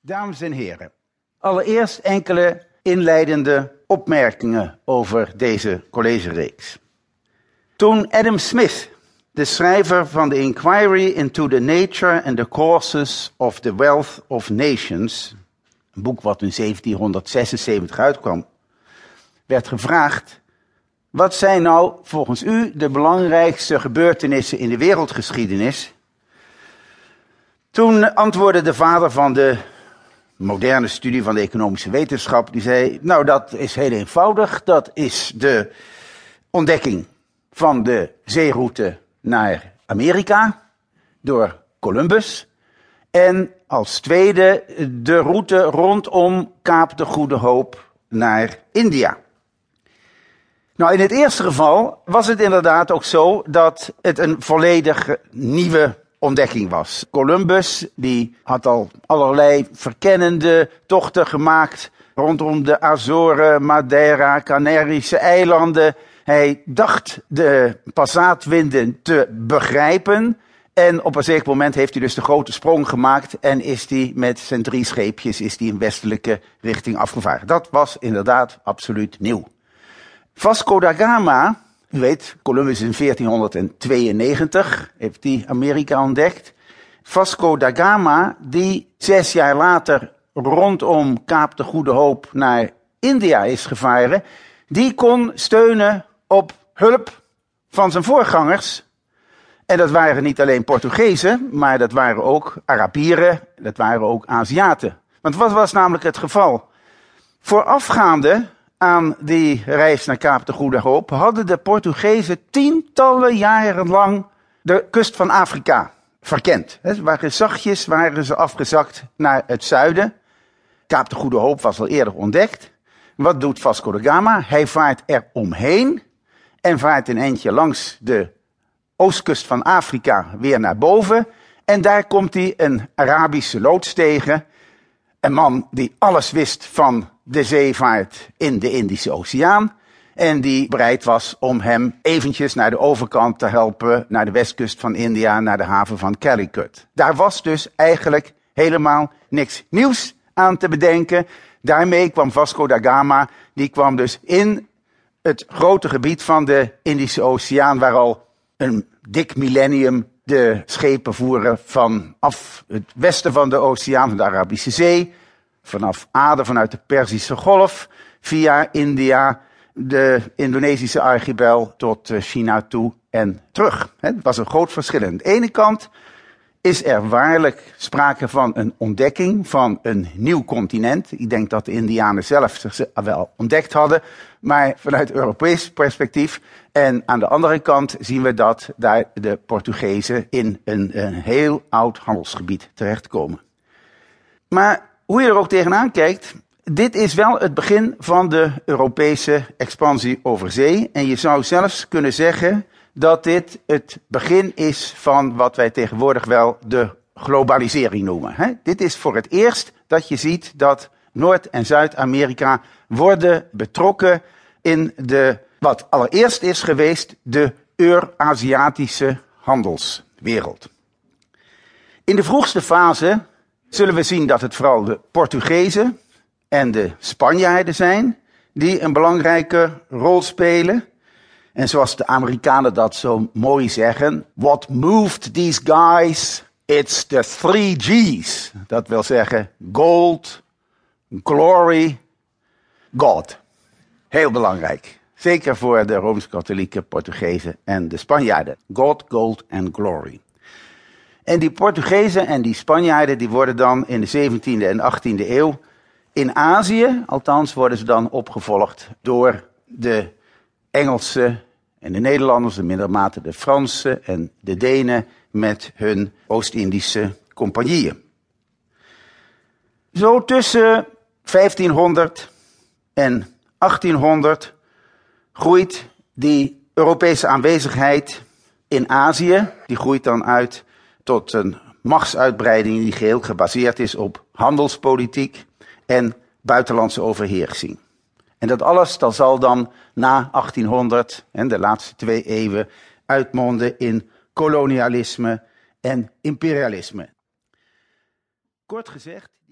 Dames en heren, allereerst enkele inleidende opmerkingen over deze collegereeks. Toen Adam Smith, de schrijver van The Inquiry into the Nature and the Causes of the Wealth of Nations, een boek wat in 1776 uitkwam, werd gevraagd: wat zijn nou volgens u de belangrijkste gebeurtenissen in de wereldgeschiedenis? Toen antwoordde de vader van de moderne studie van de economische wetenschap, die zei, nou dat is heel eenvoudig, dat is de ontdekking van de zeeroute naar Amerika door Columbus. En als tweede de route rondom Kaap de Goede Hoop naar India. Nou, in het eerste geval was het inderdaad ook zo dat het een volledig nieuwe ontdekking was. Columbus, die had al allerlei verkennende tochten gemaakt rondom de Azoren, Madeira, Canarische eilanden. Hij dacht de passaatwinden te begrijpen. En op een zeker moment heeft hij dus de grote sprong gemaakt en is hij met zijn drie scheepjes is die in westelijke richting afgevaren. Dat was inderdaad absoluut nieuw. Vasco da Gama, u weet, Columbus in 1492 heeft hij Amerika ontdekt. Vasco da Gama, die zes jaar later rondom Kaap de Goede Hoop naar India is gevaren, die kon steunen op hulp van zijn voorgangers. En dat waren niet alleen Portugezen, maar dat waren ook Arabieren, dat waren ook Aziaten. Want wat was namelijk het geval? Voorafgaande aan die reis naar Kaap de Goede Hoop hadden de Portugezen tientallen jaren lang de kust van Afrika verkend. Ze waren zachtjes waren ze afgezakt naar het zuiden. Kaap de Goede Hoop was al eerder ontdekt. Wat doet Vasco da Gama? Hij vaart er omheen en vaart een eindje langs de oostkust van Afrika weer naar boven. En daar komt hij een Arabische loods tegen. Een man die alles wist van de zeevaart in de Indische Oceaan. En die bereid was om hem eventjes naar de overkant te helpen, naar de westkust van India, naar de haven van Calicut. Daar was dus eigenlijk helemaal niks nieuws aan te bedenken. Daarmee kwam Vasco da Gama, die kwam dus in het grote gebied van de Indische Oceaan, waar al een dik millennium de schepen voeren vanaf het westen van de oceaan, van de Arabische Zee, vanaf Aden, vanuit de Perzische Golf, via India, de Indonesische archipel tot eh, China toe en terug. Het was een groot verschil. Aan de ene kant is er waarlijk sprake van een ontdekking van een nieuw continent. Ik denk dat de Indianen zelf zich wel ontdekt hadden, maar vanuit Europees perspectief. En aan de andere kant zien we dat daar de Portugezen in een, een heel oud handelsgebied terechtkomen. Maar hoe je er ook tegenaan kijkt, dit is wel het begin van de Europese expansie over zee. En je zou zelfs kunnen zeggen dat dit het begin is van wat wij tegenwoordig wel de globalisering noemen. Dit is voor het eerst dat je ziet dat Noord- en Zuid-Amerika worden betrokken in de, wat allereerst is geweest, de Euraziatische handelswereld. In de vroegste fase zullen we zien dat het vooral de Portugezen en de Spanjaarden zijn die een belangrijke rol spelen. En zoals de Amerikanen dat zo mooi zeggen, what moved these guys? It's the three G's. Dat wil zeggen gold, glory, God. Heel belangrijk. Zeker voor de Rooms-Katholieke Portugezen en de Spanjaarden. God, gold en glory. En die Portugezen en die Spanjaarden die worden dan in de 17e en 18e eeuw in Azië, althans worden ze dan opgevolgd door de Engelse en de Nederlanders, in mindere mate de Fransen en de Denen met hun Oost-Indische compagnieën. Zo tussen 1500 en 1800 groeit die Europese aanwezigheid in Azië, die groeit dan uit tot een machtsuitbreiding die geheel gebaseerd is op handelspolitiek en buitenlandse overheersing. En dat alles zal dan na 1800 en de laatste twee eeuwen uitmonden in kolonialisme en imperialisme. Kort gezegd,